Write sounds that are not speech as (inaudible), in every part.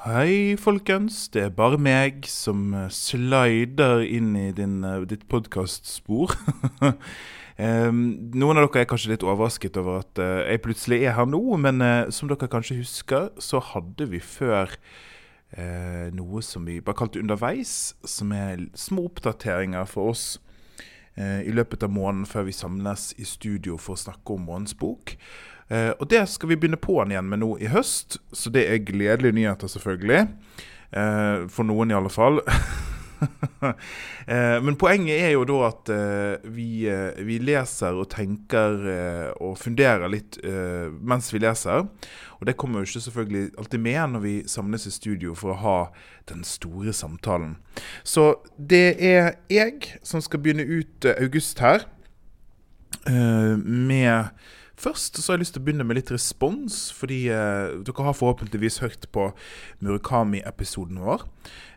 Hei, folkens. Det er bare meg som eh, slider inn i din, eh, ditt podkastspor. (laughs) noen av dere er kanskje litt overrasket over at eh, jeg plutselig er her nå, men som dere kanskje husker, så hadde vi før noe som vi bare kalte underveis, som er små oppdateringer for oss i løpet av måneden før vi samles i studio for å snakke om månedens bok. Eh, og det skal vi begynne på'n igjen med nå i høst, så det er gledelige nyheter, selvfølgelig. Eh, for noen, i alle fall. (laughs) (laughs) eh, men poenget er jo da at eh, vi, eh, vi leser og tenker og funderer litt mens vi leser. Og det kommer jo ikke selvfølgelig alltid med når vi samles i studio for å ha den store samtalen. Så det er jeg som skal begynne ut august her med Først så har jeg lyst til å begynne med litt respons, fordi eh, dere har forhåpentligvis hørt på Murakami-episoden vår.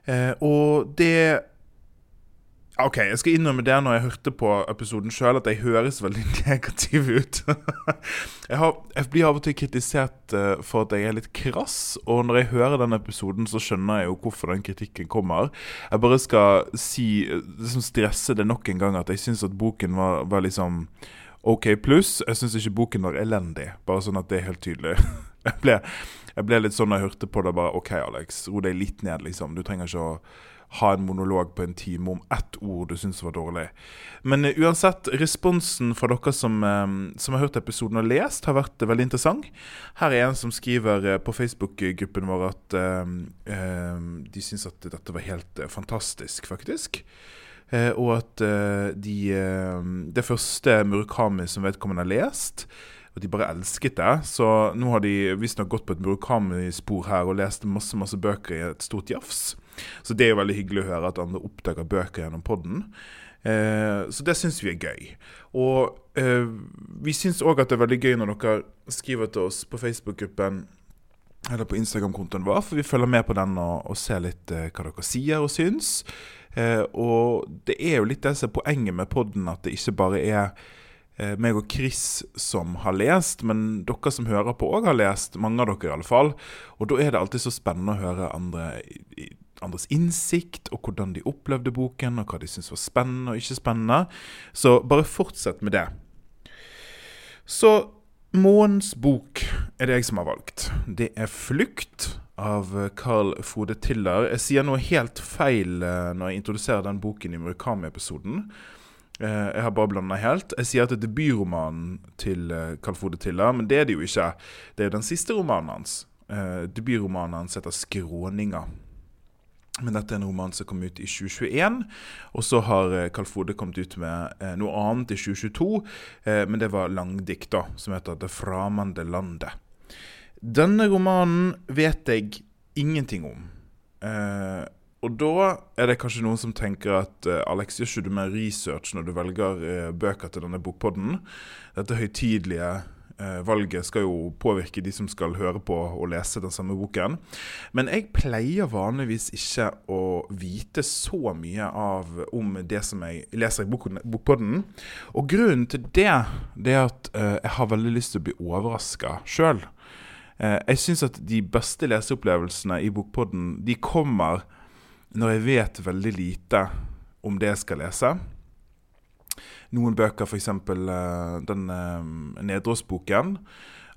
Eh, og det OK, jeg skal innrømme det når jeg hørte på episoden sjøl, at jeg høres veldig (laughs) negativ ut. (laughs) jeg, har, jeg blir av og til kritisert eh, for at jeg er litt krass, og når jeg hører den episoden, så skjønner jeg jo hvorfor den kritikken kommer. Jeg bare skal si, eh, liksom stresse det nok en gang, at jeg syns at boken var, var liksom OK pluss. Jeg syns ikke boken var elendig, bare sånn at det er helt tydelig. (laughs) jeg, ble, jeg ble litt sånn da jeg hørte på det, bare OK, Alex, ro deg litt ned, liksom. Du trenger ikke å ha en monolog på en time om ett ord du syns var dårlig. Men uh, uansett, responsen fra dere som, uh, som, har hørt episoden og lest, har vært uh, veldig interessant. Her er en som skriver uh, på Facebook-gruppen vår at de syns at dette var helt fantastisk, faktisk. Og at de, det første Murakami som vedkommende har lest, og de bare elsket det. Så nå har de visstnok gått på et Murakami-spor her og lest masse masse bøker i et stort jafs. Så det er jo veldig hyggelig å høre at andre oppdager bøker gjennom podden. Eh, så det syns vi er gøy. Og eh, vi syns òg at det er veldig gøy når dere skriver til oss på Facebook-gruppen eller på Instagram-kontoen vår, for vi følger med på den og, og ser litt eh, hva dere sier og syns. Eh, og det er jo litt det som er poenget med podden, at det ikke bare er eh, meg og Chris som har lest, men dere som hører på òg har lest. Mange av dere i alle fall. Og da er det alltid så spennende å høre andre, andres innsikt, og hvordan de opplevde boken, og hva de syntes var spennende og ikke spennende. Så bare fortsett med det. Så månens bok er det jeg som har valgt. Det er 'Flukt' av Carl Frode Tiller. Jeg sier noe helt feil eh, når jeg introduserer den boken i Murakami-episoden. Eh, jeg har bare blanda helt. Jeg sier at det er debutromanen til eh, Carl Frode Tiller, men det er det jo ikke. Det er jo den siste romanen hans. Debutromanen hans heter 'Skråninga'. Men dette er en roman som kom ut i 2021. Og så har Carl Frode kommet ut med noe annet i 2022. Eh, men det var langdikt, da, som heter 'Det framande landet'. Denne romanen vet jeg ingenting om. Eh, og da er det kanskje noen som tenker at eh, Alex, gjør ikke du mer research når du velger eh, bøker til denne bokpodden? Dette høytidelige eh, valget skal jo påvirke de som skal høre på og lese den samme boken. Men jeg pleier vanligvis ikke å vite så mye av om det som jeg leser i bok, bokpodden. Og grunnen til det, det er at jeg har veldig lyst til å bli overraska sjøl. Eh, jeg syns at de beste leseopplevelsene i Bokpodden de kommer når jeg vet veldig lite om det jeg skal lese. Noen bøker, f.eks. Uh, den uh, Nedreåsboken,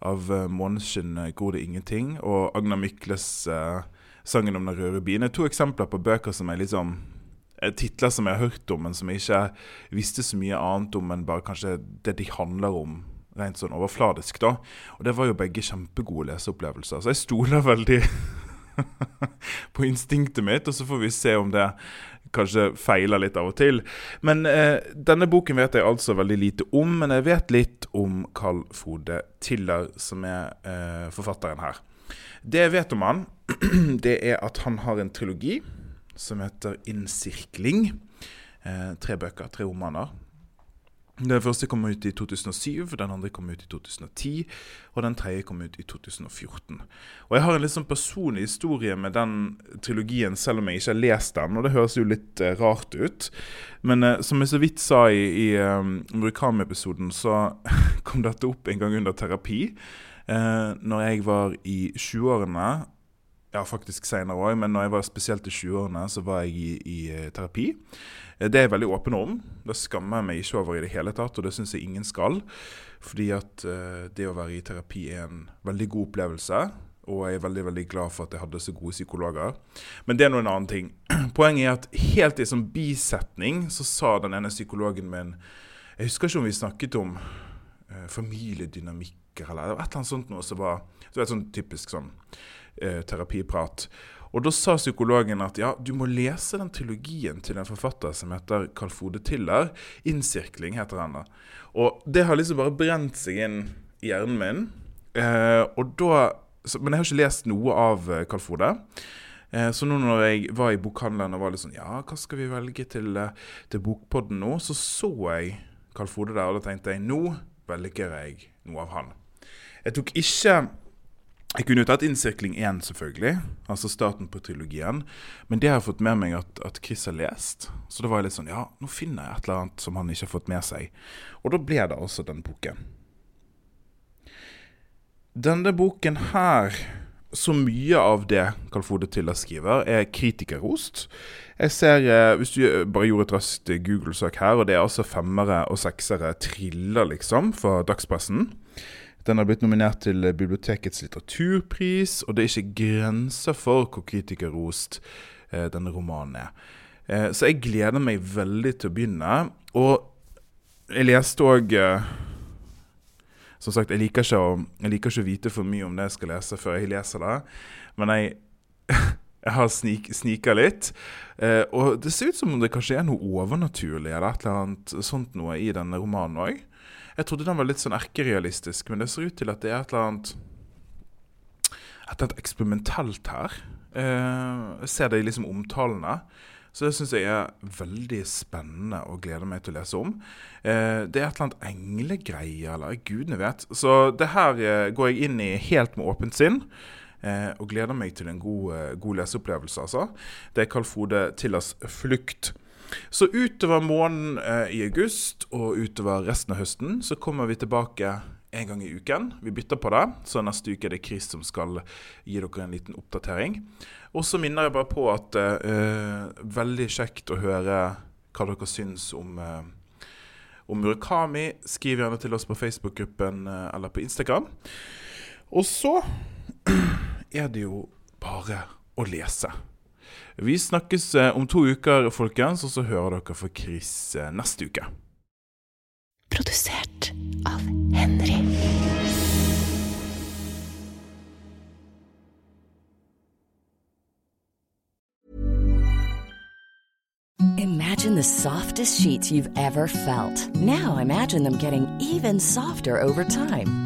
av 'Måneskinn gror det ingenting' og Agnar Mykles 'Sangen om den røde bien'. er To eksempler på bøker som er liksom titler som jeg har hørt om, men som jeg ikke visste så mye annet om enn bare kanskje det de handler om rent sånn overfladisk. da. Og det var jo begge kjempegode leseopplevelser. Så jeg stoler veldig (laughs) på instinktet mitt, og så får vi se om det kanskje feiler litt av og til. Men eh, denne boken vet jeg altså veldig lite om, men jeg vet litt om Carl Frode Tiller, som er eh, forfatteren her. Det jeg vet om han, (clears throat) det er at han har en trilogi som heter 'Innsirkling'. Eh, tre bøker, tre romaner. Den første kom ut i 2007, den andre kom ut i 2010, og den tredje kom ut i 2014. Og Jeg har en litt sånn personlig historie med den trilogien, selv om jeg ikke har lest den. Og det høres jo litt uh, rart ut. Men uh, som jeg så vidt sa i, i um, Murakami-episoden, så (laughs) kom dette opp en gang under terapi. Uh, når jeg var i 20-årene, ja faktisk senere òg, men når jeg var spesielt i 20-årene, så var jeg i, i terapi. Eh, det er jeg veldig åpen om. Det skammer jeg meg ikke over i det hele tatt, og det syns jeg ingen skal. Fordi at uh, det å være i terapi er en veldig god opplevelse. Og jeg er veldig veldig glad for at jeg hadde så gode psykologer. Men det er nå en annen ting. (clears throat) Poenget er at helt i sånn bisetning så sa den ene psykologen min Jeg husker ikke om vi snakket om familiedynamikker eller et eller annet sånt noe som var Du vet, sånn typisk sånn uh, terapiprat. Og da sa psykologen at ja, du må lese den trilogien til en forfatter som heter Carl Fode Tiller. 'Innsirkling' heter han da. Og det har liksom bare brent seg inn i hjernen min. Eh, da, så, men jeg har ikke lest noe av eh, Carl Fode. Eh, så nå når jeg var i bokhandelen og var litt sånn Ja, hva skal vi velge til, eh, til Bokpodden nå? Så så jeg Carl Fode der, og da tenkte jeg nå velger jeg noe av han. Jeg tok ikke jeg kunne jo tatt Innsirkling 1, selvfølgelig, altså starten på trilogien. Men det har jeg fått med meg at, at Chris har lest. Så da var jeg litt sånn Ja, nå finner jeg et eller annet som han ikke har fått med seg. Og da ble det altså den boken. Denne boken her, så mye av det Carl Frode Tiller skriver, er kritikerrost. Jeg ser, eh, Hvis du bare gjorde et raskt Google-søk her, og det er altså femmere og seksere triller, liksom, fra dagspressen. Den har blitt nominert til bibliotekets litteraturpris, og det er ikke grenser for hvor kritikerrost eh, denne romanen er. Eh, så jeg gleder meg veldig til å begynne. Og jeg leste òg eh, Som sagt, jeg liker, å, jeg liker, ikke å, vite for mye om det jeg skal lese før jeg leser det, men jeg, (laughs) jeg har snik, snika litt. Og det ser ut som om det kanskje er noe overnaturlig eller et eller annet sånt noe i denne romanen òg. Jeg trodde den var litt sånn erkerealistisk, men det ser ut til at det er et eller annet et eller annet eksperimentelt her. Eh, jeg ser det i liksom omtalene. Så det syns jeg er veldig spennende og gleder meg til å lese om. Eh, det er et eller annet englegreie, eller gudene vet. Så det her eh, går jeg inn i helt med åpent sinn. og gleder meg til en god, god leseopplevelse, altså. Det er Carl Frode Tillas 'Flukt'. Så utover måneden eh, i august og utover resten av høsten så kommer vi tilbake en gang i uken. Vi bytter på det, så neste uke er det Chris som skal gi dere en liten oppdatering. Og så minner jeg bare på at eh, veldig kjekt å høre hva dere syns om, eh, om Murakami. Skriv gjerne til oss på Facebook-gruppen eh, eller på Instagram. Og så (clears throat) er det jo bare å lese. Vi snakkes eh, om to uker, folkens, og så hører dere fra Chris eh, neste uke. Produsert av Henry. Imagine the softest sheets you've ever felt. Now imagine them getting even softer over time.